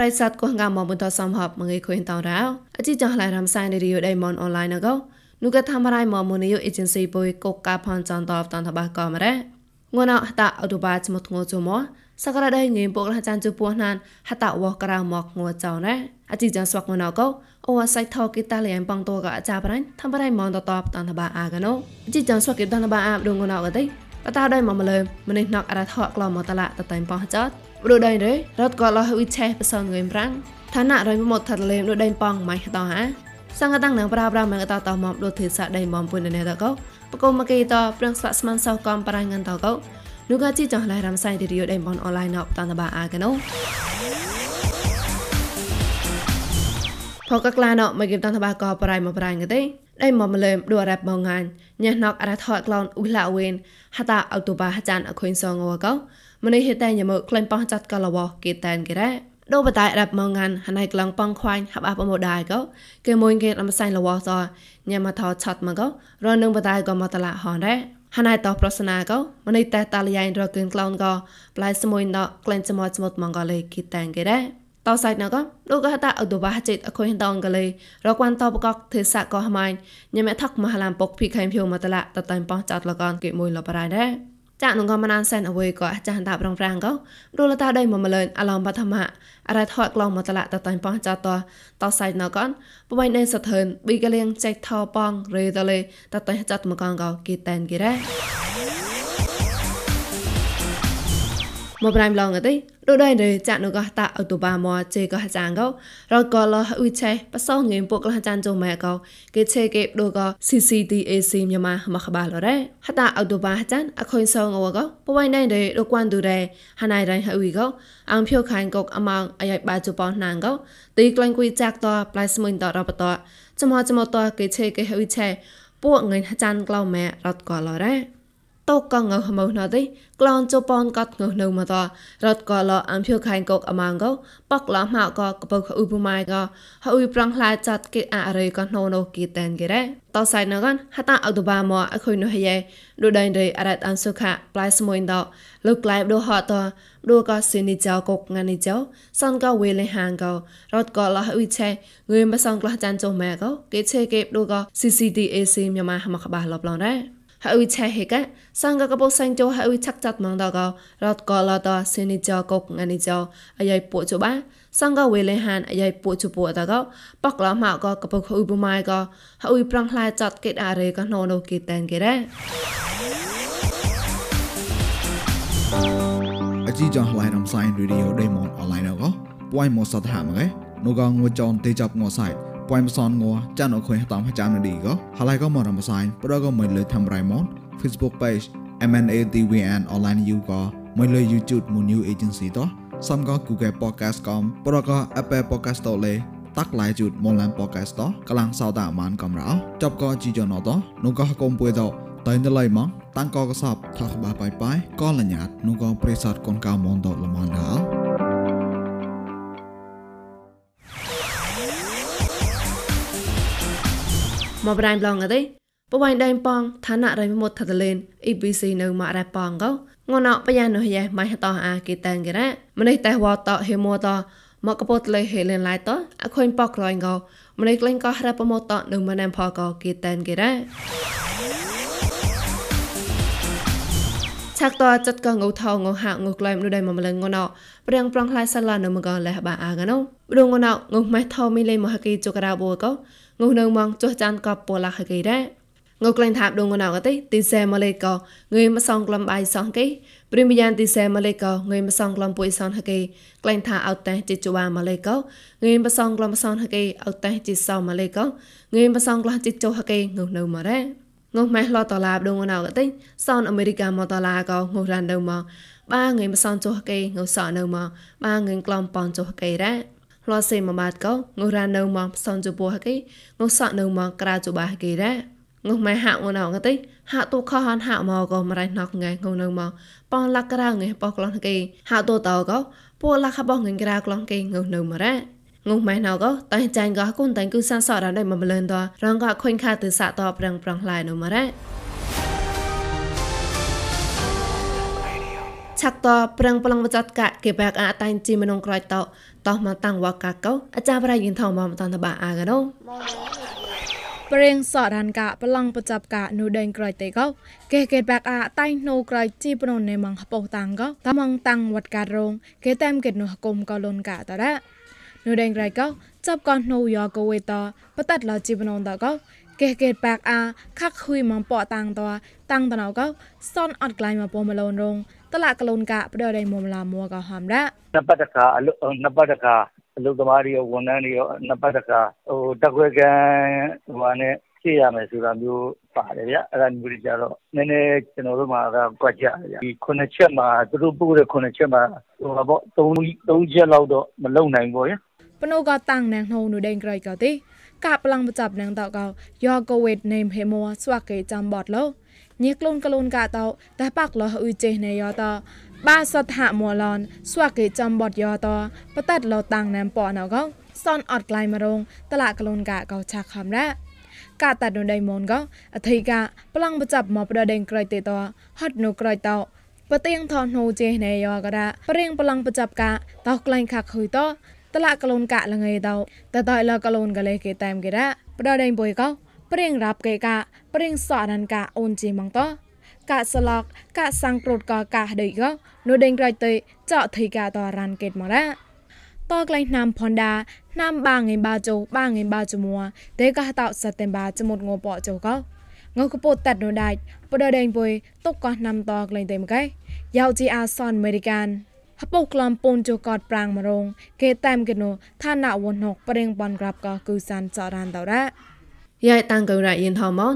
ប្រិស័តកោះងាមមុនតសំហបមងៃខុញតោរោអជីចងឡៃរំសាយរីយដៃមនអនឡាញណកោនុកថាមរៃមមុនយអេเจนស៊ីបុយកកកាផនចនតបតនតបាកមរ៉ាងួនអតអតុបាចមធ្ងោជមសក្តាដៃងេពុកលចានជពោះណានហតវក្រៅមកងួចោណាអជីចាស្វាក់ងួនអកោអូសៃថោគីតាលៀនបងតកអាចាប្រាញ់ធ្វើបរៃមនតតបតនតបាអាកណូអជីចាស្វាក់គីតនបាអាបដងងួនអកទេ បតាដៃមកមលើម្នេះណកអរថកក្លមតឡាតតៃប៉ោះចតព្រោះដៃរេរត់ក៏លះវិឆេបសងងឿមប្រាំងឋានៈរយមកថាលេមដូចដៃប៉ងម៉ៃតោហាសង្កតាំងនឹងប្រាប្រាមកតតមកដូចទេសាដៃមកពុនណេតកោបកុំមកេតប្រឹងស្វាក់ស្មានសោកំប្រាញ់ងន្តកោនុកជីចងឡៃរំសៃឌីរីយដៃបនអនឡាញណប់តនបាអាកណូផកក្លាណមកគេតនបាកោប្រៃមកប្រៃងទេ ដៃមកម្លើមដួរ៉ាប់បងងានញ៉ះណកអរថតក្លូនអ៊ូឡាវេនហតាអោតូបាចានអខុញសងវកោម្នេះហេតែញមកក្លែងប៉ោះចាត់កលវគេតែនគេរ៉ាដូបតៃរ៉ាប់មកងានហណៃក្លងប៉ងខ្វាញ់ហាប់អាប់មដៃកោគេមួយគេអមសៃលវសញ៉ាមកថតឆាត់មកកោរនឹងបតៃក៏មកតឡាហនរ៉ាហណៃតោប្រសនាកោម្នេះតែតាលយ៉ៃរកគឹងក្លងកោប្លៃសមួយដកក្លែងចមត់ស្មុតមកកលេគេតែនគេរ៉ា តោសៃណកលោកកតាអឌូបាចេតអខុយតងកលេរកវ៉ាន់តបកកទេសៈកោហមៃញ៉ែថកមហឡាំពុកភីខៃភៀវមតឡាតតៃប៉ោះចាត់លកនគេមួយលបរៃដែរចាក់នងកមណានសែនអវេក៏អាចារ្យតាប្រងប្រាំងក៏រូលតាដៃមមលឿនអឡំបឋមៈអរថតក្លងមតឡាតតៃប៉ោះចាត់តតសៃណកនបបៃណេសធឿនប៊ីកលៀងចែកថោប៉ងរេតលេតតៃចាត់មកងក៏គេតែនគេរ៉ា មកប្រៃឡងទេដូចដែរទេចាក់នោះក៏តាអូតូបាមកជេក៏ចាងក៏រកក៏លអ៊ុយឆេបសងងៀមពុកលចានចុងម៉ែក៏គេឆេគេដូក៏ CCTAC မြန်မာមកក្បាលរ៉េហតាអូតូបាចានអខុញសងអវក៏បវៃណៃទេដូចគួនទូរ៉េហណៃរៃហអ៊ុយក៏អងភៀវខាញ់កកអម៉ងអាយបាជប៉ុនណាងក៏ទីក្លែងគួយចាក់តប្លៃស្មួយតរបតចំហចំតគេឆេគេអ៊ុយឆេពួកងិនចានក្លៅម៉ែរត់ក៏លរ៉េ តកងើហមោណតិក្លងជប៉ុនកត់ងើនៅមតរត់កលអំភឿខៃកកអម៉ាងកបកលមហកកបកឧបមាយកហើយប្រងខ្លាចាត់គេអរិយកណូណូគីតែនគេរ៉េតសៃណកហតាអតុបាមអខុយនោះយេដូដៃរៃអរ៉ាត់អំសុខៈប្លៃស្មួយដលោកក្លែបដូហតដូកសិនីចៅកកងានីចៅសនកវេលេហាងករត់កលអ៊ុឆេងឿមបសងក្លះចានចុះម៉ែកគេឆេគេដូក CCTAC ញ៉ាំហមកបាសលបឡងរ៉េ ហើយឆែហេកសង្កកបសង្ចោហើយឆាក់ចាត់ម៉ងដករត់កលតសេនីចកកងានីចអាយពួចបាសង្កវេលេហានអាយពួចពួតកបកឡម៉ៅកកបខឧបមាយកហើយប្រងខ្លាចាត់គេអារេកណូណូគេតែនគេរ៉ាអជីចងឡៃរំសាយរីឌីអូដេម៉ុនអនឡាញកពួយមកសតហាមកែនោះក៏ងួចនទេចាប់ងួសា ពួយមសនងចានអខុយតាមចាំនឌីក៏ហើយក៏មករំសាយប្រក៏មិនលើធ្វើរៃមក Facebook page MNADWN online you ក៏មិនលើ YouTube មួយ new agency តោះសំក៏ Google podcast កំប្រក៏ Apple podcast តលេតាក់ឡាយជូតមលាន podcast តកលាំងសោតអាមានកំរោចប់ក៏ជីយ៉ណតនោះក៏កុំពួយតតៃណឡៃមកតាំងក៏កសបថោះបាបាយបាយក៏លញ្ញាតនោះក៏ប្រេសតកូនកៅមនតល្មនដល់ មកប្រៃប្លងទេបវៃដៃប៉ងឋានៈរៃមុតថតលេន EPC នៅមករ៉ែប៉ងកងណោបយ៉ានោះយ៉ែម៉ៃតោអាគេតាំងគេរ៉ម្នេះតែវតហេមតមកកពតលេហេលេនឡៃតអខុញប៉ក្រៃងកម្នេះក្លែងក៏រ៉ែប្រមតនៅម៉ណាំផកគេតាំងគេរ៉ ឆាក់តចាត់កងូថងងហាងូក្លែមនោះដែរមកម្លឹងងណោព្រៀងប្រងខ្លាយសាឡានៅមកលះបាអាកណោព្រងងណោងូម៉ែថោមីលេមហកីចុករ៉ាបូកោងុនៅមងចុះចានក៏ពូឡាហកេរ៉ាងុក្លែងថាបដងងណៅកទេទីសែម៉ាឡេកោងើយមកសងក្លំបាយសងគេព្រិមយ៉ាងទីសែម៉ាឡេកោងើយមកសងក្លំពុយសនហកេក្លែងថាអត់តែជីជូបាម៉ាឡេកោងើយមកសងក្លំសនហកេអត់តែជីសោម៉ាឡេកោងើយមកសងក្លំជីជូហកេងុនៅមករ៉ា ងុម៉ែឡតឡាបដងងណៅកទេសនអមេរិកាមកតឡាកោងុរ៉ាននៅមកបាងើយមកសងជូហកេងុសអនៅមកបាងើយក្លំប៉នជូហកេរ៉ាឡសេមបាតកោងូរ៉ានៅមកផ្សំជពោហកេងូសក់នៅមកក្រាជបាហកេរ៉ាងុម៉ែហាក់ងណៅកទេហាក់ទូខហានហាក់មកក៏មរៃណកងៃងុនៅមកប៉ងលាក់ក្រាងៃប៉ក្លងកេហាក់ទូតោក៏ពួកលាក់ខបងៃក្រាក្លងកេងុនៅមរ៉ា ងុម៉ែណៅក៏តែចាញ់ក៏គុនតែគឺសាសអរ៉ាដៃមកលឿនតរងក៏ខុញខាទិសាតប្រងប្រងឡាយនៅមរ៉ាឆាក់តប្រឹងប្លង់បចតកគេបាក់អាតៃជីមនងក្រោយតតោះមកតាំងវកកោអាចារ្យប្រៃយិនថោមកតនតបាអាកណូព្រៀងសអរានកាប្លង់ប្រចាប់កានូដេងក្រោយតេកោកេកេបាក់អាតៃណូក្រោយជីប្រននេម៉ងហបោតាំងកោតាមងតាំងវត្តការរងគេតាមកេតនោះគុំកោលុនកាតរ៉ា နိုဒင်ဂရိုက်ကောจับก่อนโนยอกเวตอปตัดลอจีบนอนตอก็เกเกปากอาคักคุยมอมปอตังตอตังตอนอก็ซ่อนอดกลายมาปอมลอนรงตละกลนกะปดอไดมอมลามัวก็หอมละนปัตกาอลุนปัตกาအလုပ်သမားတွေရောဝန်ထမ်းတွေရောနှစ်ပတ်တခါဟိုတက်ခွဲကန်ဟိုဟာနဲ့ဖြည့်ရမယ်ဆိုတာမျိုးပါတယ်ဗျအဲ့ဒါမျိုးတွေကြတော့နည်းနည်းကျွန်တော်တို့မှာကကွက်ကြဗျဒီခုနှစ်ချက်မှာသူတို့ပို့တဲ့ခုနှစ်ချက်မှာဟိုပါပေါ့၃၃ချက်လောက်တော့မလုံနိုင်ဘူးဗျ ปนก็ตั้งแนงโนนูเดงไกรก็ติกะปลังประจับแนงตอกยอโกเวดเนมเฮมัวสวกเกจำบอดโลញៀកលូនកលូនកតោតែប៉ាក់លោអ៊ុយចេណេយ៉តបាសតហមឡនស្វាកេចំបតយ៉តបតតលោតាំងណាំប៉ណកសនអត់ក្លៃមរងតឡាកលូនកកោឆាក់ខំរ៉ាកតាដុនដៃមនកអធិកាប្លង់បចាប់មកប្រដេងក្រៃតេតហត់នូក្រៃតោបទៀងថននូចេណេយ៉កដាព្រៀងប្លង់បចាប់កាតោក្លែងខាក់ខុយត តឡាកលូនកលងៃតោតតៃលកលូនកលេគេតាមគេរ៉ាប្រដេងបុយកោព្រៀងរាប់កេកាព្រៀងសអរនកាអូនជីម៉ងតកាសឡកកាសាំងប្រូតកកាដេកនូដេងក្រៃតេចော့ថៃកាតរ៉ានកេតម៉ងរ៉ាតក្លែងណាំផនដាណាំបាងឯបាជូបាងឯបាជមួដេកាតោសតេបាចមុតងោប៉ចូកោងើកពោតតាត់នូដាច់បដដេងបុយតុកកោណាំតក្លែងតេមកែយ៉ាវជីអាសនអមេរិកាន ហពុកក្លំពូនជូកតប្រាងមរង គេតាមកេណូឋានៈវណុកប្រេងបនក្រាប់កោគឺសានចរានតរ៉ាយាយតាំងកៅរ៉ាយិនថោម៉ោ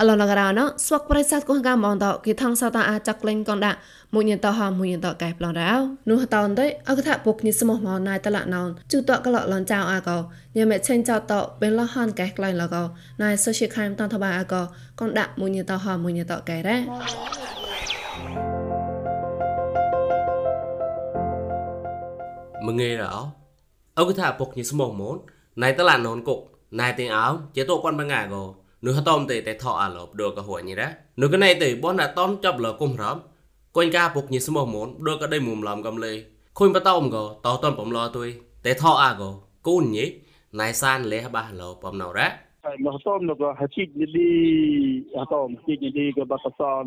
អឡឡករណស្វកប្រិស័តកងកាមងតគិថងសតអាចក្លែងកនដាក់មួយញតហមួយញតកែប្លងរោនោះតនទៅអកថាពុកញិសមោះមកណៃតលណោនជូតកលលនចៅអាកោញមេឆេងចៅតបេលហានកែក្លែងលកោណៃសុជាខៃមតនតបាអាកោកនដាក់មួយញតហមួយញតកែរ៉ាមងេរោអកថាពុកញីស្មោះមូនណៃតឡាននគុកណៃទាំងអោជាតគាត់បង្ងាកោ នោះហតំទេតែថោអាឡបដូកហួញរ៉ានោះកណៃទេបនណាតំចាប់លគុំរំកូនកាពុកញីស្មោះមូនដូកដៃមុំឡំកំលេខុញបតោមកោតោតំបំឡទុយតែថោអាកោគូនញីណៃសានលេះបះឡបំណរ៉ានោះតំនោះក៏ហជីកឌីហតំជីកឌីក៏បតសន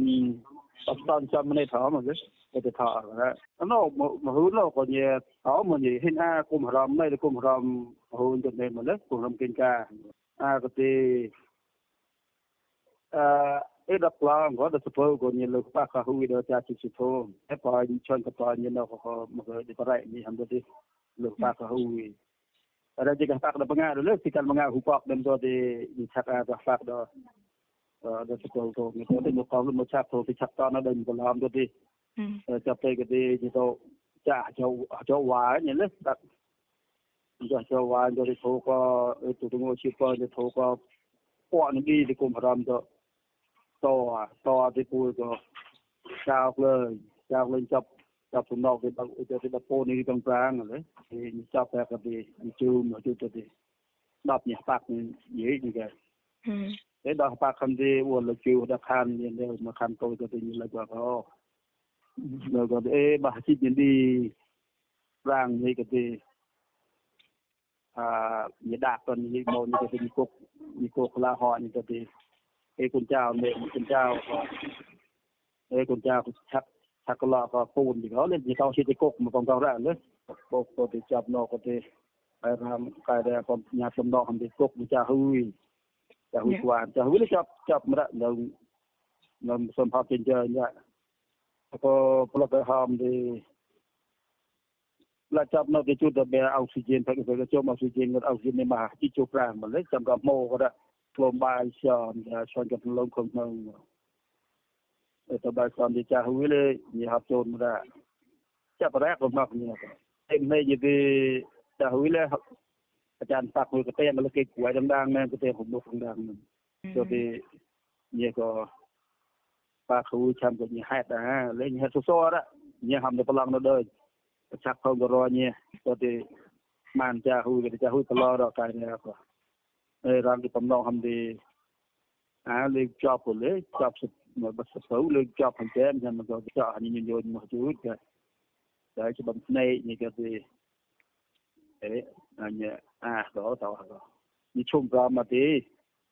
បតសនចាំមិនថោមកទេ itu thọ nó mà hướng nó còn nhiều đó mà gì hình a cùng ram này cùng ram hướng cho nên mà lớp cùng ram kinh ca a cái gì à ấy đập lang có được support còn nhiều lúc ba khá hui đó cha chỉ support cái bài chọn cái bài như nó có một cái đi phải như ham đi lúc ba khá hui ada jika tak ada pengaruh lu sikal mengaruh pak dan tu di di cak ada fak do ada support tu ni tu tu kalau mau cak tu di cak tu ada di dalam tu di ចាប់ទៅគេទៅចាចូលចូលវ៉ាញ៉ឹងដាក់ចាចូលវ៉ាចូលទៅធូក៏ទៅទៅមកជាក៏ទៅធូក៏ពួកនេះទីគុំរំទៅ តតទីពូក៏ចោលលើចោលលេងចាប់ចាប់សំណងទៅទៅទៅពូនេះកំប្រាំងហ្នឹងចាប់តែក៏ទីជូមទៅទៅដល់ញ៉ាប៉ាក់និយាយនេះគេតែដល់ប៉ាក់ខំទីវល់ជូដល់ខាននេះមកខានទៅទៅនេះលើក៏ rồi còn ê bà chị nhìn đi rang như cái gì à như đạt còn như một như cái gì cục như cục là họ như cái gì ê con chào mẹ con ឯគុណចៅមេគុណចៅឯគុណចៅឆាប់ឆាក់កលក៏ពូនទីកោលេទីកោជាទីគុកមកកងកងរ៉ាលើបោកទៅចាប់ណោក៏ទេហើយរាមកាយដែរក៏ញ៉ាំសំដកអំពីគុកចាស់ហ៊ួយចាស់ហ៊ួយស្វាចាស់ហ៊ួយចាប់ចាប់ម្ដងនៅនៅសំផាប់ចិនជើញក៏ប្លុកទៅហមទីឡាចាប់នៅទីជួតបែអុកស៊ីហ្សែនផឹកទៅចូលអុកស៊ីហ្សែនអុកស៊ីហ្សែននេះមកជីជូប្រាំមកលេចាំក៏ម៉ូក៏ដែរ ព្រមបាយសនដែលសនចាប់លងក្នុងក្នុងទៅបាយសនទីចាហួយលេញីហាប់ជូនមកដែរចាប់រ៉ាក់របស់ញីតែមេយីទីចាហួយលេអាចារ្យសាក់មួយកទេមកលេគេគួយដំងណែកទេខ្ញុំនោះដំងនឹងទៅទីញីក៏ប៉ាគ្រូចាំក៏ញីហេតុដែរលេញហេតុសសរញីហាំទៅប្រឡងទៅដូចប្រឆាប់ផងក៏រញីទៅទីបានចាហួយក៏ចាហួយប្រឡងរកកាយនេះក៏ ទេអេអញអាដល់តោះនេះជុំប្រមាទេ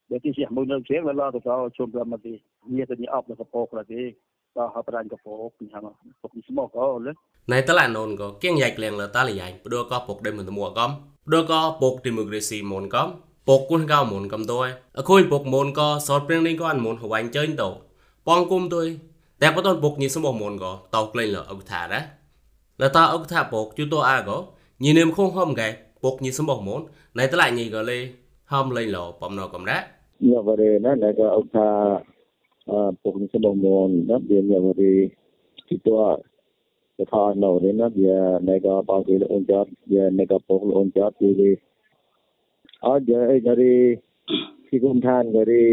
បើទីជាមួយនៅជាងឡោទៅជុំប្រមាទេនេះទៅនេះអបទៅកពោកទេតោះហប្រាញ់កពោកនេះហ្នឹងពុកនេះស្មោកអលើណៃតឡានូនក៏គៀងយ៉ាច់ក្លៀងលតាលយ៉ាញ់ព្រោះក៏ពុកដេមិនតមួកំព្រោះក៏ពុកឌីម៉ូក្រាស៊ីមុនកំ ពុកគុនកៅមុនកំតួយអខូនពុកមុនក៏សតព្រៀងនេះក៏អានមុនហវាញ់ចេញតោបងគុំទុយតែបតនពុកនេះស្មោះមុនក៏តោក្លែងលអុកថាដែរលតាអុកថាពុកជូតអាក៏ញីនឹមខងហំកែពុកនេះស្មោះមុនណៃតឡាញីក៏លេហំលេងលបំណកំដែរញ៉ាវរេណាណៃក៏អុកថាពុកនេះស្មោះមុនណាវាញ៉ាវរេទីតោจะทอนเราเนี่ยนะเบียในก็ปองที่ลงจอดเบียในก็ปกลงจอดที่ดีอ๋อเดี๋ย အော်ဒါအဲ့ဒါရီဒီကုမ်ထန်ကရီ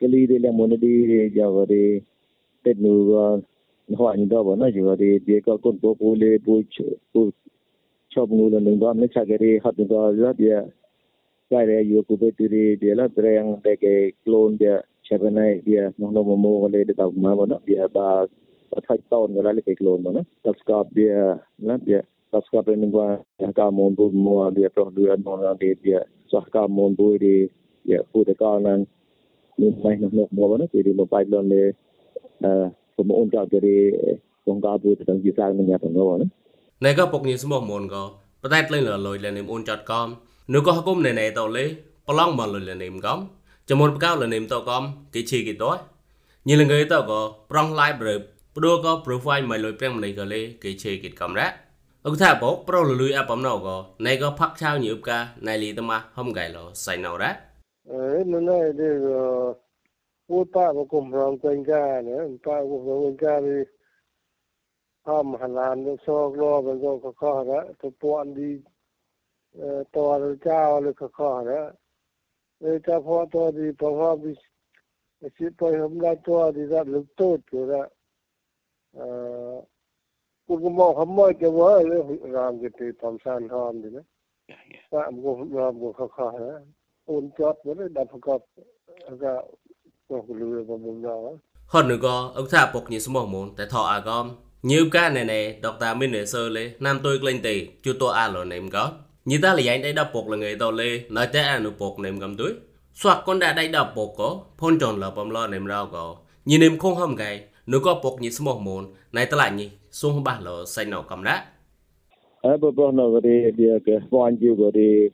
ကလီဒီလမွန်ဒီရေကြောက်ရီတက်နူကဟောအင်းတော့ဘောနော်ဂျီကရီဒီကကွန်ပိုပူလေပူချပူချော့ငူလန်ငါမချကရီဟတ်တော့လာပြကြရဲယူကူပတီရီဒီလာတရယံတကေကလုန်ပြချက်ပနိုင်ပြနော်နော်မမိုးကလေးတောက်မှာဘောနော်ပြပါအထိုက်တောင်းကလေးကလုန်ဘောနော်တက်စကပြလမ်းပြ bia pro du an mon na bia sa ka mon bu di ya fu de ka nan ni mai no no mo na ti di mo pai lon le eh ko mo on ka ke di kong ka bu de tang ji sa na nya tong no na ណែក៏ពុកញីស្មោះមុនក៏បតែលេងលលុយលនេមអូនចាត់កំនៅក៏ហគុំណែណែតលេប្រឡងមកលុយលនេមកំចមុនបកៅលនេមតកំគេឈីគេតញីលងើតក៏ប្រងឡាយប្រឹបព្រោះក៏ profile មកលុយព្រៀងម្លេះក៏លេ គេឈេគិតកំរ៉ាអុកថាបោប្រុសលលុយអបំណៅក៏ណៃក៏ផាក់ឆៅញឹបកាណៃលីតម៉ាហំកៃឡសៃណៅរ៉ាអេនៅណៃនេះពូតាមកគុំរងពេញកាណាតាគុំរងកានេះហមហឡានសោកលោបានក៏ខខរ៉ាទៅពួនឌីតរចៅលខខរ៉ា กูก็มองขโมยจะว่ารามจะตีตอมซานหอมดีนะว่ากูรามกูข้าๆนะอุนจอดมันดับประกอบก็กูรู้ว่ามึงเนาะ hơn nữa có ông thà bộc như số một muốn tại thọ à con như cái này này đọc ta mới nửa sơ lê nam tôi lên tỷ chưa tôi à rồi này có như ta là dạy đây đọc bộc là người tàu lê nói tới à nụ bộc này cầm túi soạt con đã đây đọc bộc có phong tròn là bom lo này rau có như nem không hâm gầy nếu có bộc như số một muốn này ta lại nhỉ xuống ba lỡ xây nổ cầm đã ở bờ bờ nó cái cái quan chiêu cái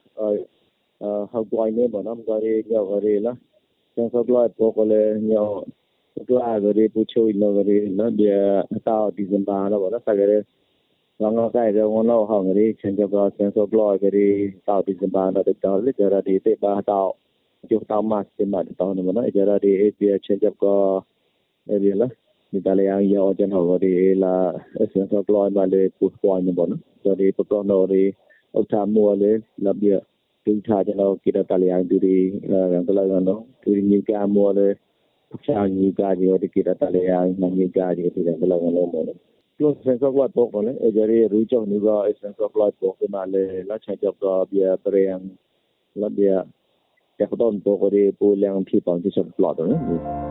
học quan nên bọn nó cái đi nhau cái đi số loại bộ cái là nhau cái cái đi phụ chui nó cái đi, nó đi đi dân ba nó bọn nó cái đi nó cái đó nó hàng cái trên cho cái trên số loại cái đi đi dân ba nó được tao lấy ra đi tê ba tao chụp tao mà trên mặt tao nó nó ra đi cái trên cho cái cái đi ni ta le ang yo chen ho ri la se to ploy ba le pu ploy ni bon so ri pu ploy no ri o ta mu le la bia tu tha chen ho ki ta le ang du ri la ang la no tu ri ni ka mu le pu cha ni ka ji ri ki ta le ang na ni ka ji ti la la no mo plus sen so kwa to ko le e jari ru chok ni ga sen so ploy to ko na le la cha chok ga bia pre ang la bia แต่เขาต้นตัวก็ได้ปูแรงพี่ปองที่ชนปลอดตรงนี้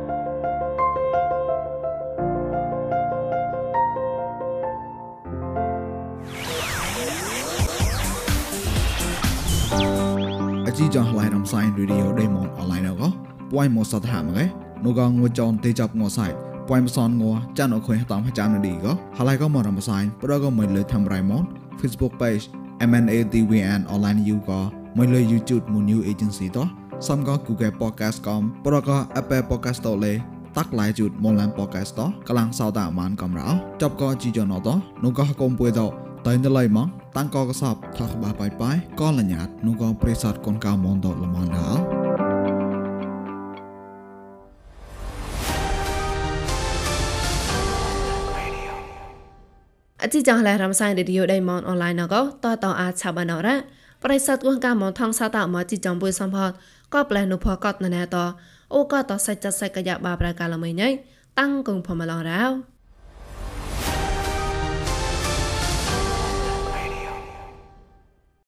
ជីចងឡៃរំសាយរីឌីអូដេម៉ុនអនឡាញក៏ពួយមកសតហាមកែនូកងងួចនទេចាប់ងសៃពួយមសនងចានអខុយតាមចាំនឌីក៏ហឡៃក៏មករំសាយប្រក៏មិនលើធ្វើរៃម៉ុន Facebook page MNATVN online you ក៏មិនលើ YouTube មួយ new agency តោះសំក៏ Google Podcast កំប្រក៏ Apple Podcast តលេតាក់ឡៃជូតមនឡាន podcast តកលាំងសោតាមានកំរោចប់ក៏ជីចណតនោះក៏កុំពួយត តែនៅឡៃមកតាំងកកសបថកបាបាយបាយក៏លញ្ញាតនោះក៏ប្រេសតកូនកៅមនដលមនដាអតិจังឡែរំសាយរេឌីយោដៃមនអនឡាញណកតតអាចឆាបានរ៉ាប្រិស័តគងកាមនថងសាតមកជីចំពុយសំផតក៏ប្លែនុផកតណែតអូក៏តសាច់ចាត់សាច់កយ៉ាបាប្រកាលមិនញ៉ៃតាំងគងផមឡងរោ